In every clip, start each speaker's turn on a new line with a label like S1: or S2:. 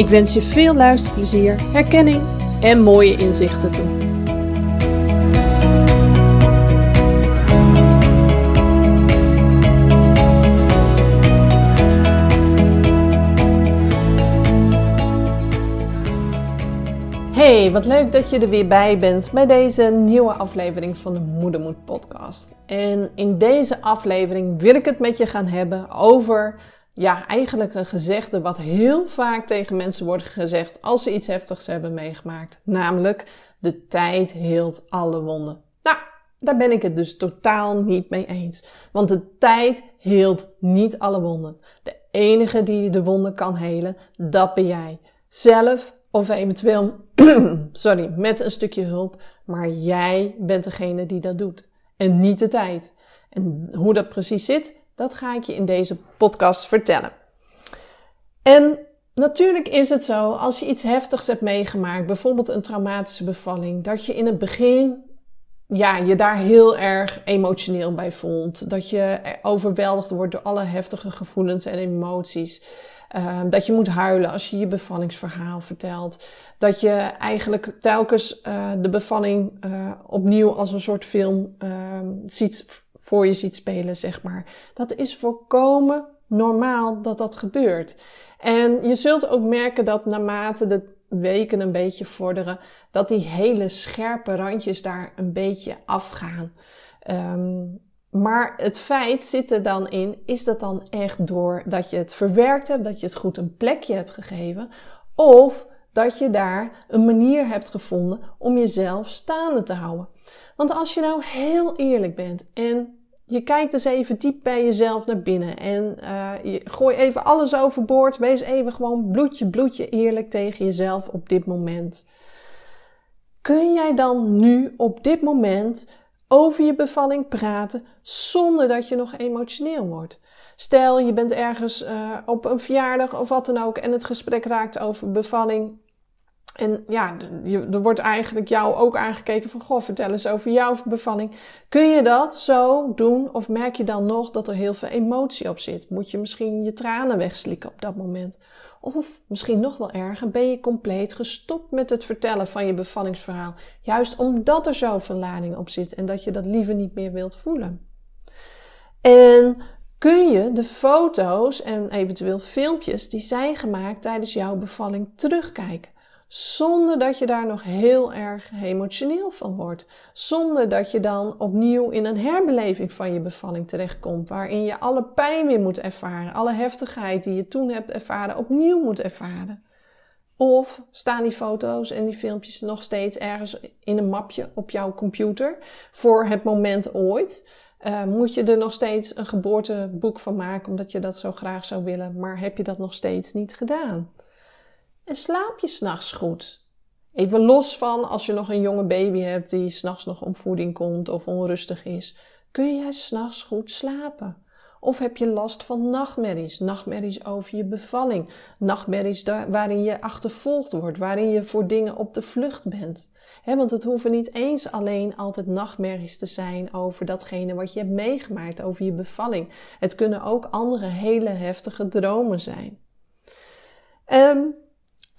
S1: Ik wens je veel luisterplezier, herkenning en mooie inzichten toe. Hey, wat leuk dat je er weer bij bent bij deze nieuwe aflevering van de Moedermoed podcast. En in deze aflevering wil ik het met je gaan hebben over ja, eigenlijk een gezegde wat heel vaak tegen mensen wordt gezegd als ze iets heftigs hebben meegemaakt. Namelijk, de tijd heelt alle wonden. Nou, daar ben ik het dus totaal niet mee eens. Want de tijd heelt niet alle wonden. De enige die de wonden kan helen, dat ben jij. Zelf of eventueel, sorry, met een stukje hulp. Maar jij bent degene die dat doet. En niet de tijd. En hoe dat precies zit, dat ga ik je in deze podcast vertellen. En natuurlijk is het zo, als je iets heftigs hebt meegemaakt, bijvoorbeeld een traumatische bevalling, dat je in het begin ja, je daar heel erg emotioneel bij voelt. Dat je overweldigd wordt door alle heftige gevoelens en emoties. Uh, dat je moet huilen als je je bevallingsverhaal vertelt. Dat je eigenlijk telkens uh, de bevalling uh, opnieuw als een soort film ehm, ziet voor je ziet spelen, zeg maar. Dat is volkomen normaal dat dat gebeurt. En je zult ook merken dat naarmate de weken een beetje vorderen, dat die hele scherpe randjes daar een beetje afgaan. Um, maar het feit zit er dan in, is dat dan echt door dat je het verwerkt hebt, dat je het goed een plekje hebt gegeven, of dat je daar een manier hebt gevonden om jezelf staande te houden. Want als je nou heel eerlijk bent en je kijkt eens even diep bij jezelf naar binnen en uh, je gooi even alles overboord. Wees even gewoon bloedje, bloedje eerlijk tegen jezelf op dit moment. Kun jij dan nu op dit moment over je bevalling praten zonder dat je nog emotioneel wordt? Stel, je bent ergens uh, op een verjaardag of wat dan ook en het gesprek raakt over bevalling en ja, er wordt eigenlijk jou ook aangekeken van, goh, vertel eens over jouw bevalling. Kun je dat zo doen of merk je dan nog dat er heel veel emotie op zit? Moet je misschien je tranen wegslikken op dat moment? Of misschien nog wel erger, ben je compleet gestopt met het vertellen van je bevallingsverhaal. Juist omdat er zoveel lading op zit en dat je dat liever niet meer wilt voelen. En kun je de foto's en eventueel filmpjes die zijn gemaakt tijdens jouw bevalling terugkijken? Zonder dat je daar nog heel erg emotioneel van wordt. Zonder dat je dan opnieuw in een herbeleving van je bevalling terechtkomt. Waarin je alle pijn weer moet ervaren. Alle heftigheid die je toen hebt ervaren opnieuw moet ervaren. Of staan die foto's en die filmpjes nog steeds ergens in een mapje op jouw computer voor het moment ooit? Uh, moet je er nog steeds een geboorteboek van maken omdat je dat zo graag zou willen, maar heb je dat nog steeds niet gedaan? En slaap je s'nachts goed? Even los van als je nog een jonge baby hebt die s'nachts nog om voeding komt of onrustig is. Kun jij s'nachts goed slapen? Of heb je last van nachtmerries? Nachtmerries over je bevalling. Nachtmerries waarin je achtervolgd wordt, waarin je voor dingen op de vlucht bent. want het hoeven niet eens alleen altijd nachtmerries te zijn over datgene wat je hebt meegemaakt, over je bevalling. Het kunnen ook andere hele heftige dromen zijn. Um,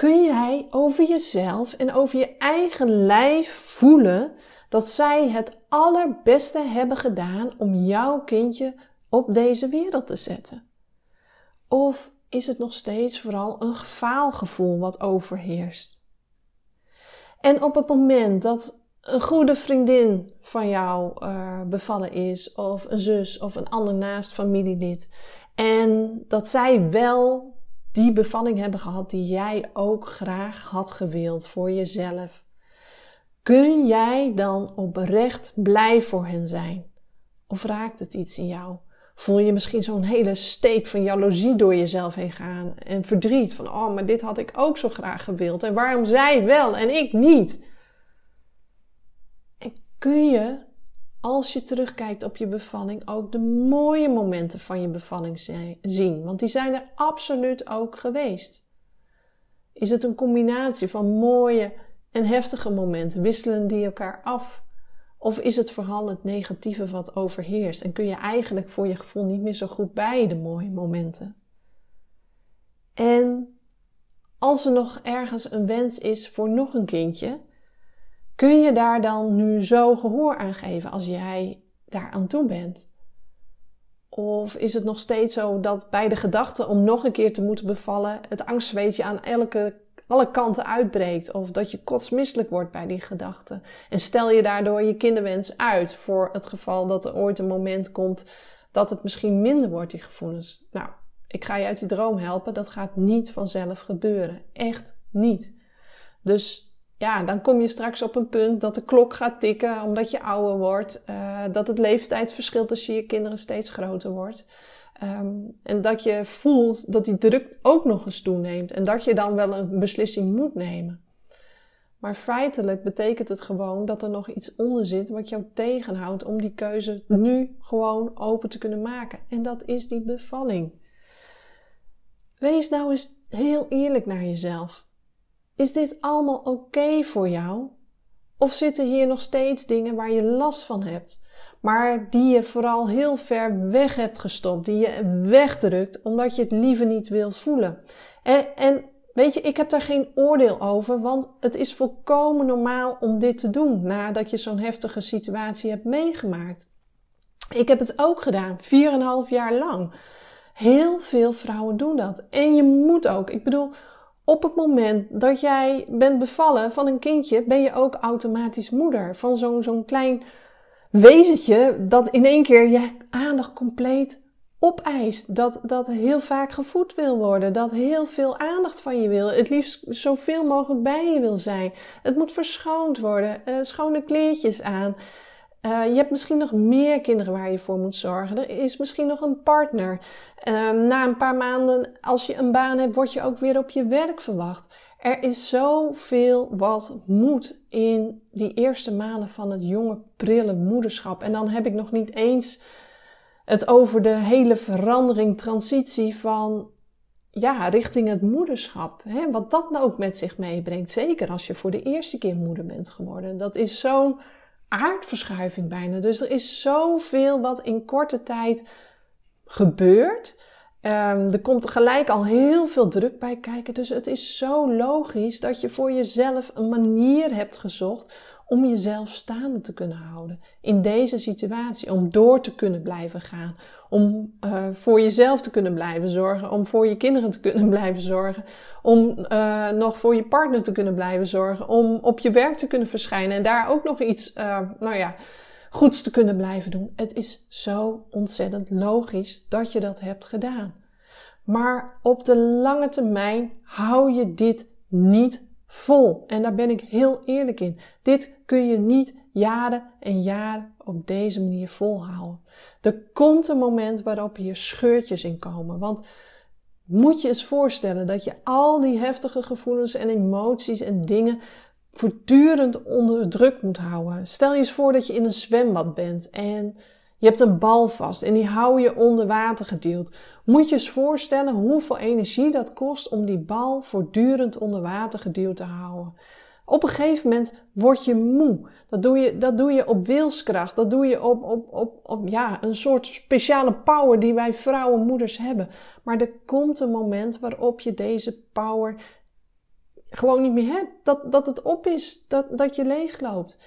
S1: kun jij over jezelf en over je eigen lijf voelen dat zij het allerbeste hebben gedaan om jouw kindje op deze wereld te zetten? Of is het nog steeds vooral een faalgevoel wat overheerst? En op het moment dat een goede vriendin van jou uh, bevallen is, of een zus of een ander naast familielid, en dat zij wel die bevalling hebben gehad die jij ook graag had gewild voor jezelf, kun jij dan oprecht blij voor hen zijn? Of raakt het iets in jou? Voel je misschien zo'n hele steek van jaloezie door jezelf heen gaan en verdriet van, oh, maar dit had ik ook zo graag gewild en waarom zij wel en ik niet? kun je, als je terugkijkt op je bevalling, ook de mooie momenten van je bevalling zien. Want die zijn er absoluut ook geweest. Is het een combinatie van mooie en heftige momenten? Wisselen die elkaar af? Of is het vooral het negatieve wat overheerst? En kun je eigenlijk voor je gevoel niet meer zo goed bij de mooie momenten? En als er nog ergens een wens is voor nog een kindje, Kun je daar dan nu zo gehoor aan geven als jij daar aan toe bent? Of is het nog steeds zo dat bij de gedachte om nog een keer te moeten bevallen, het angstzweetje aan elke, alle kanten uitbreekt? Of dat je kotsmisselijk wordt bij die gedachte? En stel je daardoor je kinderwens uit voor het geval dat er ooit een moment komt dat het misschien minder wordt, die gevoelens. Nou, ik ga je uit die droom helpen. Dat gaat niet vanzelf gebeuren. Echt niet. Dus ja, dan kom je straks op een punt dat de klok gaat tikken omdat je ouder wordt. Uh, dat het leeftijdsverschil tussen je kinderen steeds groter wordt. Um, en dat je voelt dat die druk ook nog eens toeneemt. En dat je dan wel een beslissing moet nemen. Maar feitelijk betekent het gewoon dat er nog iets onder zit wat jou tegenhoudt om die keuze nu gewoon open te kunnen maken. En dat is die bevalling. Wees nou eens heel eerlijk naar jezelf. Is dit allemaal oké voor jou? Of zitten hier nog steeds dingen waar je last van hebt, maar die je vooral heel ver weg hebt gestopt, die je wegdrukt omdat je het liever niet wilt voelen? En, en weet je, ik heb daar geen oordeel over, want het is volkomen normaal om dit te doen nadat je zo'n heftige situatie hebt meegemaakt. Ik heb het ook gedaan, 4,5 jaar lang. Heel veel vrouwen doen dat. En je moet ook. Ik bedoel, op het moment dat jij bent bevallen van een kindje, ben je ook automatisch moeder. Van zo'n zo'n klein wezentje dat in één keer je aandacht compleet opeist. Dat, dat heel vaak gevoed wil worden. Dat heel veel aandacht van je wil. Het liefst zoveel mogelijk bij je wil zijn. Het moet verschoond worden. Uh, schone kleertjes aan. Uh, je hebt misschien nog meer kinderen waar je voor moet zorgen. Er is misschien nog een partner. Uh, na een paar maanden, als je een baan hebt, word je ook weer op je werk verwacht. Er is zoveel wat moet in die eerste maanden van het jonge, prille moederschap. En dan heb ik nog niet eens het over de hele verandering, transitie van ja, richting het moederschap. Hè? Wat dat nou ook met zich meebrengt. Zeker als je voor de eerste keer moeder bent geworden. Dat is zo'n aardverschuiving bijna. Dus er is zoveel wat in korte tijd gebeurt. Um, er komt gelijk al heel veel druk bij kijken. Dus het is zo logisch dat je voor jezelf een manier hebt gezocht om jezelf staande te kunnen houden in deze situatie, om door te kunnen blijven gaan, om uh, voor jezelf te kunnen blijven zorgen, om voor je kinderen te kunnen blijven zorgen, om uh, nog voor je partner te kunnen blijven zorgen, om op je werk te kunnen verschijnen en daar ook nog iets, uh, nou ja, goeds te kunnen blijven doen. Het is zo ontzettend logisch dat je dat hebt gedaan. Maar op de lange termijn hou je dit niet vol. En daar ben ik heel eerlijk in. Dit kun je niet jaren en jaren op deze manier volhouden. Er komt een moment waarop hier scheurtjes in komen. Want moet je eens voorstellen dat je al die heftige gevoelens en emoties en dingen voortdurend onder druk moet houden. Stel je eens voor dat je in een zwembad bent en je hebt een bal vast en die hou je onder water gedeeld. Moet je eens voorstellen hoeveel energie dat kost om die bal voortdurend onder water gedeeld te houden. Op een gegeven moment word je moe. Dat doe je, dat doe je op wilskracht. Dat doe je op, op, op, op ja, een soort speciale power die wij vrouwen moeders hebben. Maar er komt een moment waarop je deze power gewoon niet meer hebt. Dat, dat het op is, dat, dat je leegloopt.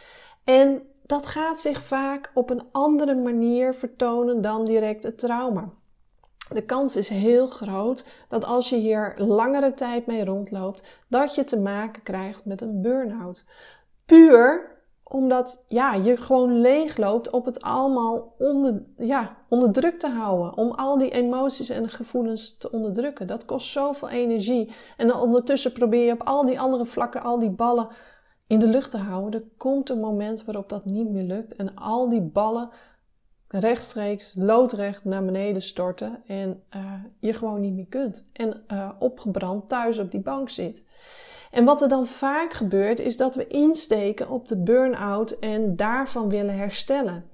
S1: En dat gaat zich vaak op een andere manier vertonen dan direct het trauma. De kans is heel groot dat als je hier langere tijd mee rondloopt, dat je te maken krijgt met een burn-out. Puur omdat ja, je gewoon leegloopt op het allemaal onder, ja, onder druk te houden. Om al die emoties en gevoelens te onderdrukken. Dat kost zoveel energie. En dan ondertussen probeer je op al die andere vlakken al die ballen in de lucht te houden. Er komt een moment waarop dat niet meer lukt. En al die ballen rechtstreeks, loodrecht naar beneden storten. En uh, je gewoon niet meer kunt. En uh, opgebrand thuis op die bank zit. En wat er dan vaak gebeurt, is dat we insteken op de burn-out en daarvan willen herstellen.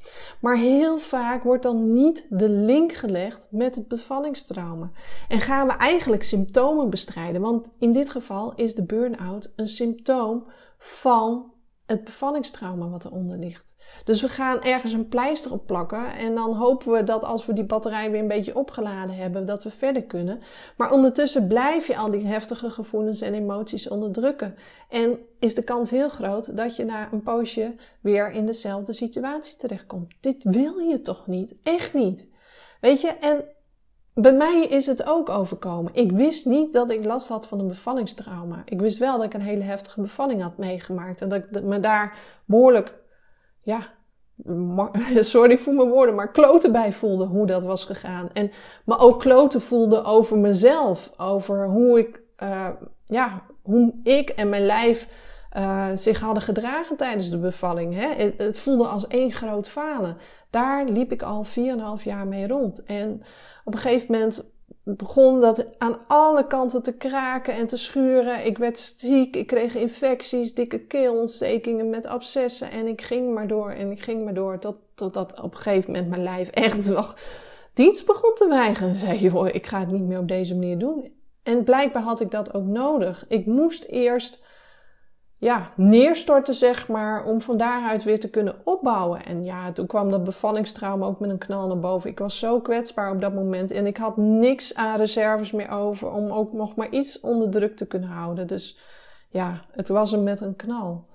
S1: Maar heel vaak wordt dan niet de link gelegd met het bevallingstrauma. En gaan we eigenlijk symptomen bestrijden, want in dit geval is de burn-out een symptoom van het bevallingstrauma wat eronder ligt. Dus we gaan ergens een pleister op plakken en dan hopen we dat als we die batterij weer een beetje opgeladen hebben, dat we verder kunnen. Maar ondertussen blijf je al die heftige gevoelens en emoties onderdrukken. En is de kans heel groot dat je na een poosje weer in dezelfde situatie terechtkomt. Dit wil je toch niet? Echt niet. Weet je, en bij mij is het ook overkomen. Ik wist niet dat ik last had van een bevallingstrauma. Ik wist wel dat ik een hele heftige bevalling had meegemaakt. En dat ik me daar behoorlijk, ja, sorry voor mijn woorden, maar kloten bij voelde hoe dat was gegaan. En me ook kloten voelde over mezelf. Over hoe ik, uh, ja, hoe ik en mijn lijf uh, zich hadden gedragen tijdens de bevalling. Hè? Het, voelde als één groot falen. Daar liep ik al 4,5 jaar mee rond. En op een gegeven moment begon dat aan alle kanten te kraken en te schuren. Ik werd ziek, ik kreeg infecties, dikke keelontstekingen met abscessen. En ik ging maar door en ik ging maar door. Tot, totdat op een gegeven moment mijn lijf echt wel dienst begon te weigeren. En zei, joh, ik ga het niet meer op deze manier doen. En blijkbaar had ik dat ook nodig. Ik moest eerst ja, neerstorten, zeg maar, om van daaruit weer te kunnen opbouwen. En ja, toen kwam dat bevallingstrauma ook met een knal naar boven. Ik was zo kwetsbaar op dat moment en ik had niks aan reserves meer over om ook nog maar iets onder druk te kunnen houden. Dus ja, het was hem met een knal.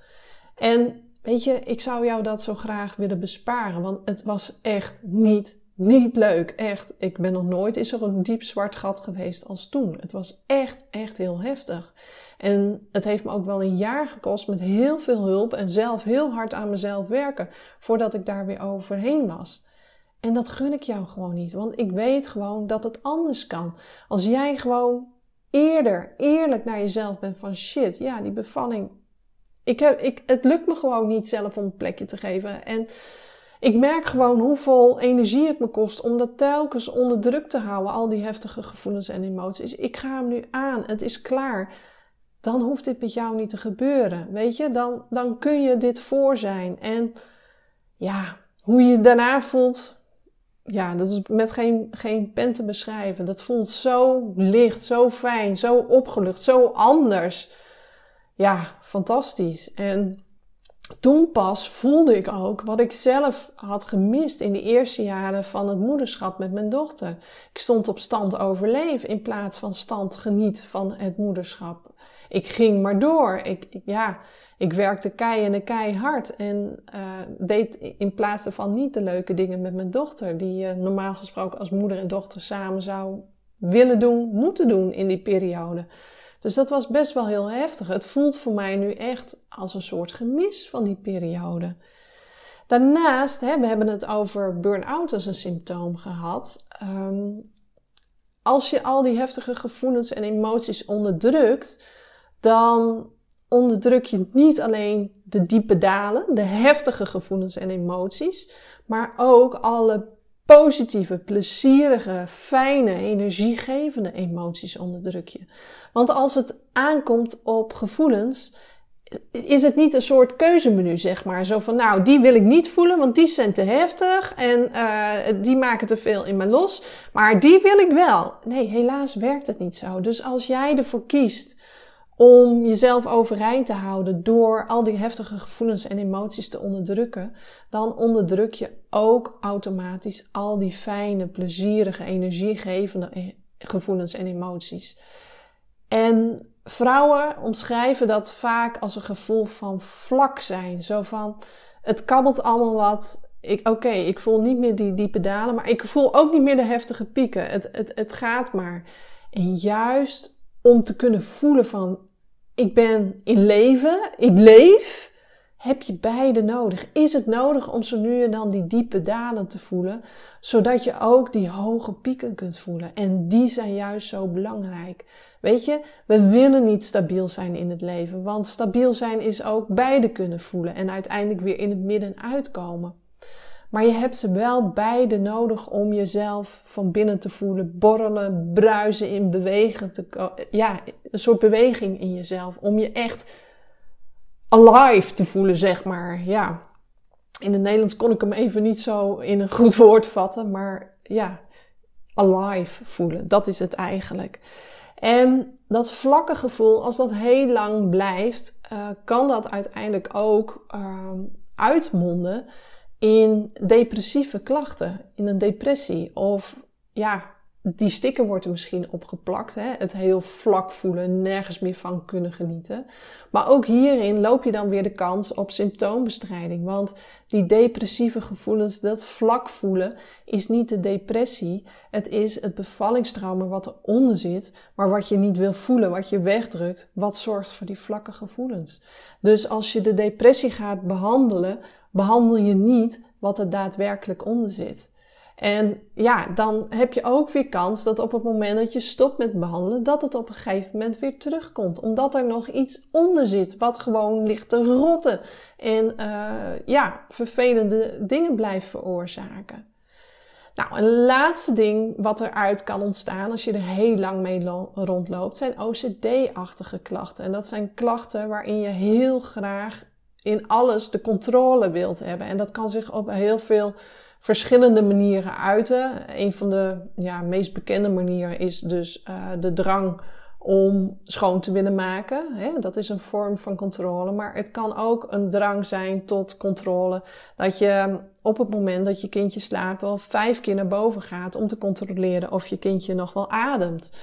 S1: En weet je, ik zou jou dat zo graag willen besparen, want het was echt niet, niet leuk. Echt, ik ben nog nooit in zo'n diep zwart gat geweest als toen. Het was echt, echt heel heftig. En het heeft me ook wel een jaar gekost met heel veel hulp en zelf heel hard aan mezelf werken voordat ik daar weer overheen was. En dat gun ik jou gewoon niet, want ik weet gewoon dat het anders kan. Als jij gewoon eerder eerlijk naar jezelf bent van shit, ja, die bevalling. Ik heb, ik, het lukt me gewoon niet zelf om een plekje te geven. En ik merk gewoon hoeveel energie het me kost om dat telkens onder druk te houden, al die heftige gevoelens en emoties. Ik ga hem nu aan, het is klaar dan hoeft dit met jou niet te gebeuren. Weet je, dan, dan kun je dit voor zijn. En ja, hoe je daarna voelt, ja, dat is met geen, geen pen te beschrijven. Dat voelt zo licht, zo fijn, zo opgelucht, zo anders. Ja, fantastisch. En toen pas voelde ik ook wat ik zelf had gemist in de eerste jaren van het moederschap met mijn dochter. Ik stond op stand overleven in plaats van stand geniet van het moederschap ik ging maar door. Ik, ja, ik werkte kei en keihard en uh, deed in plaats daarvan niet de leuke dingen met mijn dochter, die je normaal gesproken als moeder en dochter samen zou willen doen, moeten doen in die periode. Dus dat was best wel heel heftig. Het voelt voor mij nu echt als een soort gemis van die periode. Daarnaast, hè, we hebben het over burn-out als een symptoom gehad. Um, als je al die heftige gevoelens en emoties onderdrukt, dan onderdruk je niet alleen de diepe dalen, de heftige gevoelens en emoties, maar ook alle positieve, plezierige, fijne, energiegevende emoties onderdruk je. Want als het aankomt op gevoelens, is het niet een soort keuzemenu, zeg maar. Zo van, nou, die wil ik niet voelen, want die zijn te heftig en uh, die maken te veel in me los. Maar die wil ik wel. Nee, helaas werkt het niet zo. Dus als jij ervoor kiest om jezelf overeind te houden door al die heftige gevoelens en emoties te onderdrukken, dan onderdruk je ook automatisch al die fijne, plezierige, energiegevende e- gevoelens en emoties. En vrouwen omschrijven dat vaak als een gevoel van vlak zijn. Zo van, het kabbelt allemaal wat, oké, ik voel niet meer die diepe dalen, maar ik voel ook niet meer de heftige pieken. Het, het, het gaat maar. En juist om te kunnen voelen van, ik ben in leven, ik leef, heb je beide nodig. Is het nodig om zo nu en dan die diepe dalen te voelen, zodat je ook die hoge pieken kunt voelen? En die zijn juist zo belangrijk. Weet je, we willen niet stabiel zijn in het leven, want stabiel zijn is ook beide kunnen voelen en uiteindelijk weer in het midden uitkomen. Maar je hebt ze wel beide nodig om jezelf van binnen te voelen, borrelen, bruisen, in bewegen te Ja, een soort beweging in jezelf. Om je echt alive te voelen, zeg maar. Ja. In het Nederlands kon ik hem even niet zo in een goed woord vatten, maar ja, alive voelen. Dat is het eigenlijk. En dat vlakke gevoel, als dat heel lang blijft, uh, kan dat uiteindelijk ook uh, uitmonden in depressieve klachten, in een depressie. Of ja, die sticker wordt er misschien opgeplakt. Hè? Het heel vlak voelen, nergens meer van kunnen genieten. Maar ook hierin loop je dan weer de kans op symptoombestrijding. Want die depressieve gevoelens, dat vlak voelen, is niet de depressie. Het is het bevallingstrauma wat eronder zit, maar wat je niet wil voelen, wat je wegdrukt, wat zorgt voor die vlakke gevoelens. Dus als je de depressie gaat behandelen, behandel je niet wat er daadwerkelijk onder zit. En ja, dan heb je ook weer kans dat op het moment dat je stopt met behandelen, dat het op een gegeven moment weer terugkomt. Omdat er nog iets onder zit wat gewoon ligt te rotten en uh, ja, vervelende dingen blijft veroorzaken. Nou, een laatste ding wat eruit kan ontstaan als je er heel lang mee rondloopt, zijn OCD-achtige klachten. En dat zijn klachten waarin je heel graag in alles de controle wilt hebben. En dat kan zich op heel veel verschillende manieren uiten. Een van de ja, meest bekende manieren is dus uh, de drang om schoon te willen maken. Hè? Dat is een vorm van controle. Maar het kan ook een drang zijn tot controle. Dat je op het moment dat je kindje slaapt wel vijf keer naar boven gaat om te controleren of je kindje nog wel ademt.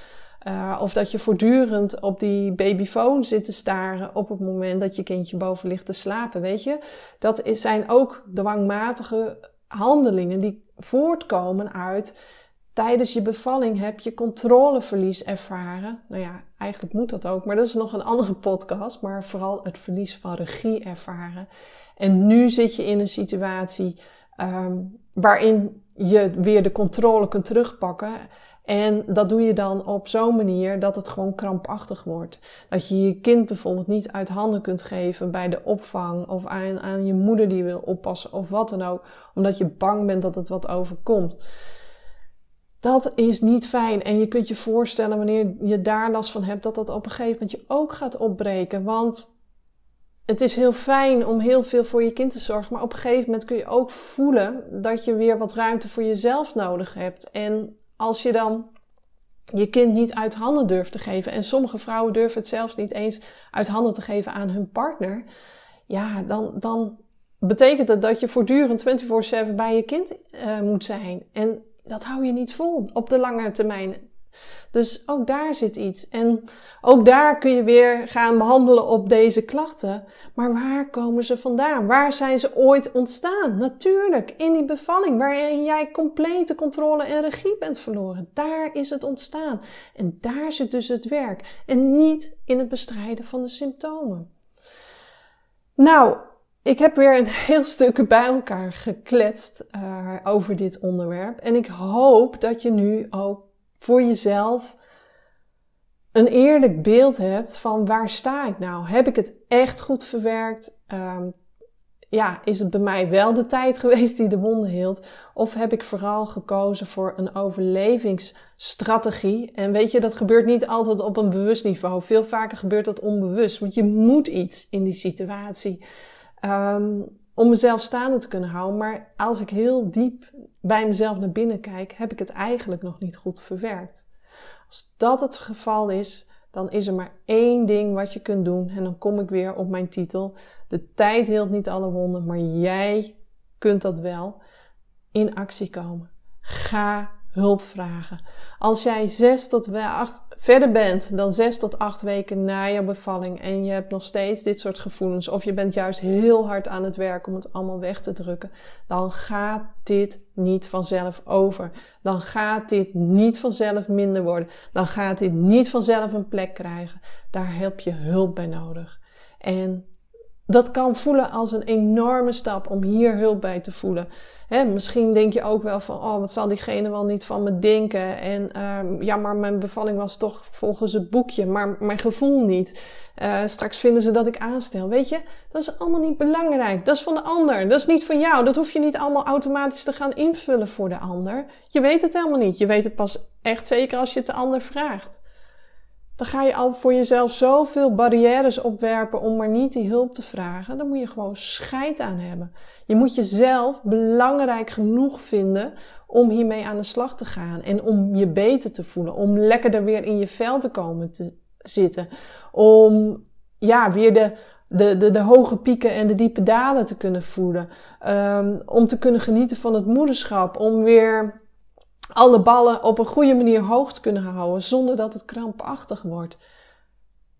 S1: Uh, of dat je voortdurend op die babyfoon zit te staren op het moment dat je kindje boven ligt te slapen. Weet je, dat zijn ook dwangmatige handelingen die voortkomen uit tijdens je bevalling heb je controleverlies ervaren. Nou ja, eigenlijk moet dat ook, maar dat is nog een andere podcast. Maar vooral het verlies van regie ervaren. En nu zit je in een situatie um, waarin je weer de controle kunt terugpakken. En dat doe je dan op zo'n manier dat het gewoon krampachtig wordt. Dat je je kind bijvoorbeeld niet uit handen kunt geven bij de opvang of aan, aan je moeder die wil oppassen of wat dan ook, omdat je bang bent dat het wat overkomt. Dat is niet fijn. En je kunt je voorstellen wanneer je daar last van hebt, dat dat op een gegeven moment je ook gaat opbreken. Want het is heel fijn om heel veel voor je kind te zorgen. Maar op een gegeven moment kun je ook voelen dat je weer wat ruimte voor jezelf nodig hebt. En als je dan je kind niet uit handen durft te geven. En sommige vrouwen durven het zelfs niet eens uit handen te geven aan hun partner. Ja, dan, dan betekent het dat je voortdurend 24-7 bij je kind uh, moet zijn. En dat hou je niet vol op de lange termijn. Dus ook daar zit iets. En ook daar kun je weer gaan behandelen op deze klachten. Maar waar komen ze vandaan? Waar zijn ze ooit ontstaan? Natuurlijk, in die bevalling waarin jij complete controle en regie bent verloren. Daar is het ontstaan. En daar zit dus het werk. En niet in het bestrijden van de symptomen. Nou, ik heb weer een heel stuk bij elkaar gekletst uh, over dit onderwerp. En ik hoop dat je nu ook voor jezelf een eerlijk beeld hebt van waar sta ik nou? Heb ik het echt goed verwerkt? Um, ja, is het bij mij wel de tijd geweest die de wonden hield? Of heb ik vooral gekozen voor een overlevingsstrategie? En weet je, dat gebeurt niet altijd op een bewust niveau. Veel vaker gebeurt dat onbewust, want je moet iets in die situatie. Um, om mezelf staande te kunnen houden. Maar als ik heel diep bij mezelf naar binnen kijk, heb ik het eigenlijk nog niet goed verwerkt. Als dat het geval is, dan is er maar één ding wat je kunt doen. En dan kom ik weer op mijn titel. De tijd hield niet alle wonden, maar jij kunt dat wel. In actie komen. Ga hulp vragen. Als jij zes tot acht, verder bent dan zes tot acht weken na je bevalling en je hebt nog steeds dit soort gevoelens, of je bent juist heel hard aan het werk om het allemaal weg te drukken, dan gaat dit niet vanzelf over. Dan gaat dit niet vanzelf minder worden. Dan gaat dit niet vanzelf een plek krijgen. Daar heb je hulp bij nodig. En dat kan voelen als een enorme stap om hier hulp bij te voelen. misschien denk je ook wel van, oh, wat zal diegene wel niet van me denken? En uh, ja, maar mijn bevalling was toch volgens het boekje, maar mijn gevoel niet. Uh, straks vinden ze dat ik aanstel. Weet je, dat is allemaal niet belangrijk. Dat is van de ander. Dat is niet van jou. Dat hoef je niet allemaal automatisch te gaan invullen voor de ander. Je weet het helemaal niet. Je weet het pas echt zeker als je het de ander vraagt dan ga je al voor jezelf zoveel barrières opwerpen om maar niet die hulp te vragen. Dan moet je gewoon scheid aan hebben. Je moet jezelf belangrijk genoeg vinden om hiermee aan de slag te gaan. En om je beter te voelen. Om lekkerder weer in je vel te komen te zitten. Om ja, weer de, de, de, de hoge pieken en de diepe dalen te kunnen voelen. Um, om te kunnen genieten van het moederschap. Om weer alle ballen op een goede manier hoog te kunnen houden zonder dat het krampachtig wordt.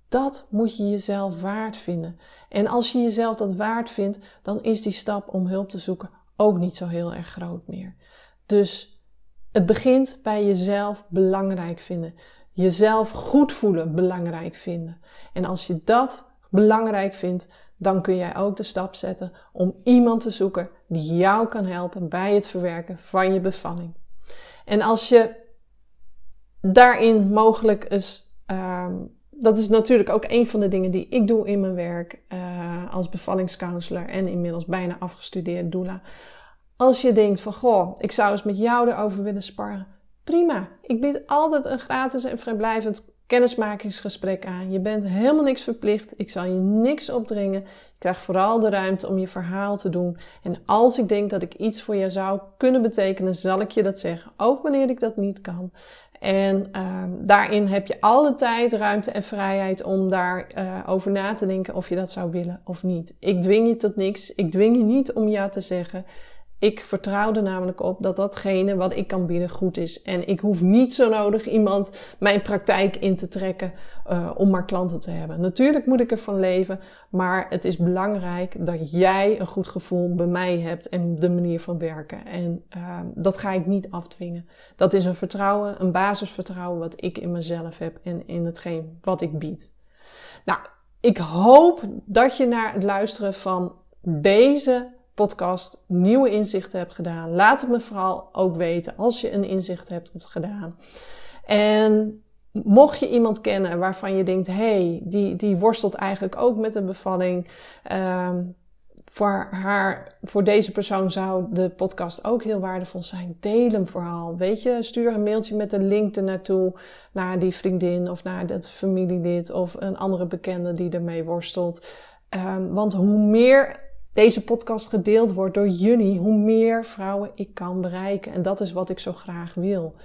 S1: Dat moet je jezelf waard vinden. En als je jezelf dat waard vindt, dan is die stap om hulp te zoeken ook niet zo heel erg groot meer. Dus het begint bij jezelf belangrijk vinden. Jezelf goed voelen belangrijk vinden. En als je dat belangrijk vindt, dan kun jij ook de stap zetten om iemand te zoeken die jou kan helpen bij het verwerken van je bevalling. En als je daarin mogelijk is, um, dat is natuurlijk ook een van de dingen die ik doe in mijn werk uh, als bevallingscounselor en inmiddels bijna afgestudeerd doula. Als je denkt van, goh, ik zou eens met jou erover willen sparren. Prima. Ik bied altijd een gratis en vrijblijvend kennismakingsgesprek aan. Je bent helemaal niks verplicht. Ik zal je niks opdringen. Je krijgt vooral de ruimte om je verhaal te doen. En als ik denk dat ik iets voor je zou kunnen betekenen, zal ik je dat zeggen. Ook wanneer ik dat niet kan. En uh, daarin heb je alle tijd, ruimte en vrijheid om daarover uh, over na te denken of je dat zou willen of niet. Ik dwing je tot niks. Ik dwing je niet om ja te zeggen. Ik vertrouw er namelijk op dat datgene wat ik kan bieden goed is. En ik hoef niet zo nodig iemand mijn praktijk in te trekken uh, om maar klanten te hebben. Natuurlijk moet ik ervan leven, maar het is belangrijk dat jij een goed gevoel bij mij hebt en de manier van werken. En uh, dat ga ik niet afdwingen. Dat is een vertrouwen, een basisvertrouwen wat ik in mezelf heb en in hetgeen wat ik bied. Nou, ik hoop dat je naar het luisteren van deze podcast nieuwe inzichten hebt gedaan. Laat het me vooral ook weten als je een inzicht hebt gedaan. En mocht je iemand kennen waarvan je denkt, hey, die, die worstelt eigenlijk ook met een bevalling. Um, voor haar, voor deze persoon zou de podcast ook heel waardevol zijn. Deel hem vooral. Weet je, stuur een mailtje met een link ernaartoe naar die vriendin of naar dat familielid of een andere bekende die ermee worstelt. Um, want hoe meer deze podcast gedeeld wordt door jullie, hoe meer vrouwen ik kan bereiken. En dat is wat ik zo graag wil.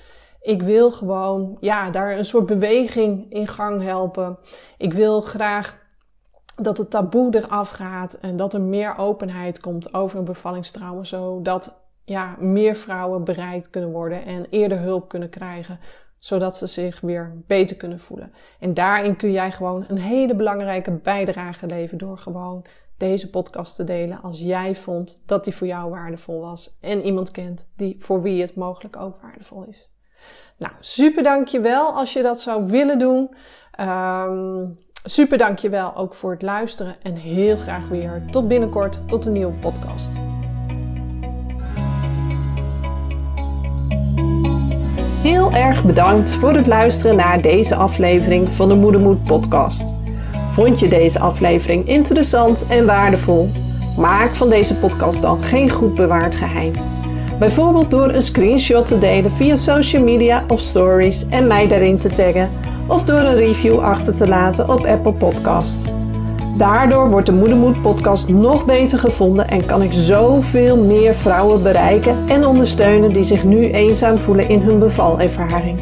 S1: Ik wil gewoon, ja, daar een soort beweging in gang helpen. Ik wil graag dat het taboe eraf gaat en dat er meer openheid komt over een bevallingstrauma, zodat ja, meer vrouwen bereikt kunnen worden en eerder hulp kunnen krijgen, zodat ze zich weer beter kunnen voelen. En daarin kun jij gewoon een hele belangrijke bijdrage leveren door gewoon deze podcast te delen als jij vond dat die voor jou waardevol was en iemand kent die voor wie het mogelijk ook waardevol is. Nou, super dankjewel als je dat zou willen doen. Um, super dankjewel ook voor het luisteren en heel graag weer tot binnenkort, tot een nieuwe podcast. Heel erg bedankt voor het luisteren naar deze aflevering van de Moedermoed podcast. Vond je deze aflevering interessant en waardevol? Maak van deze podcast dan geen goed bewaard geheim. Bijvoorbeeld door een screenshot te delen via social media of stories en mij daarin te taggen, of door een review achter te laten op Apple Podcasts. Daardoor wordt de Moedermoed podcast nog beter gevonden en kan ik zoveel meer vrouwen bereiken en ondersteunen die zich nu eenzaam voelen in hun bevalervaring.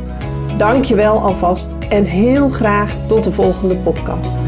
S1: Dankjewel alvast en heel graag tot de volgende podcast.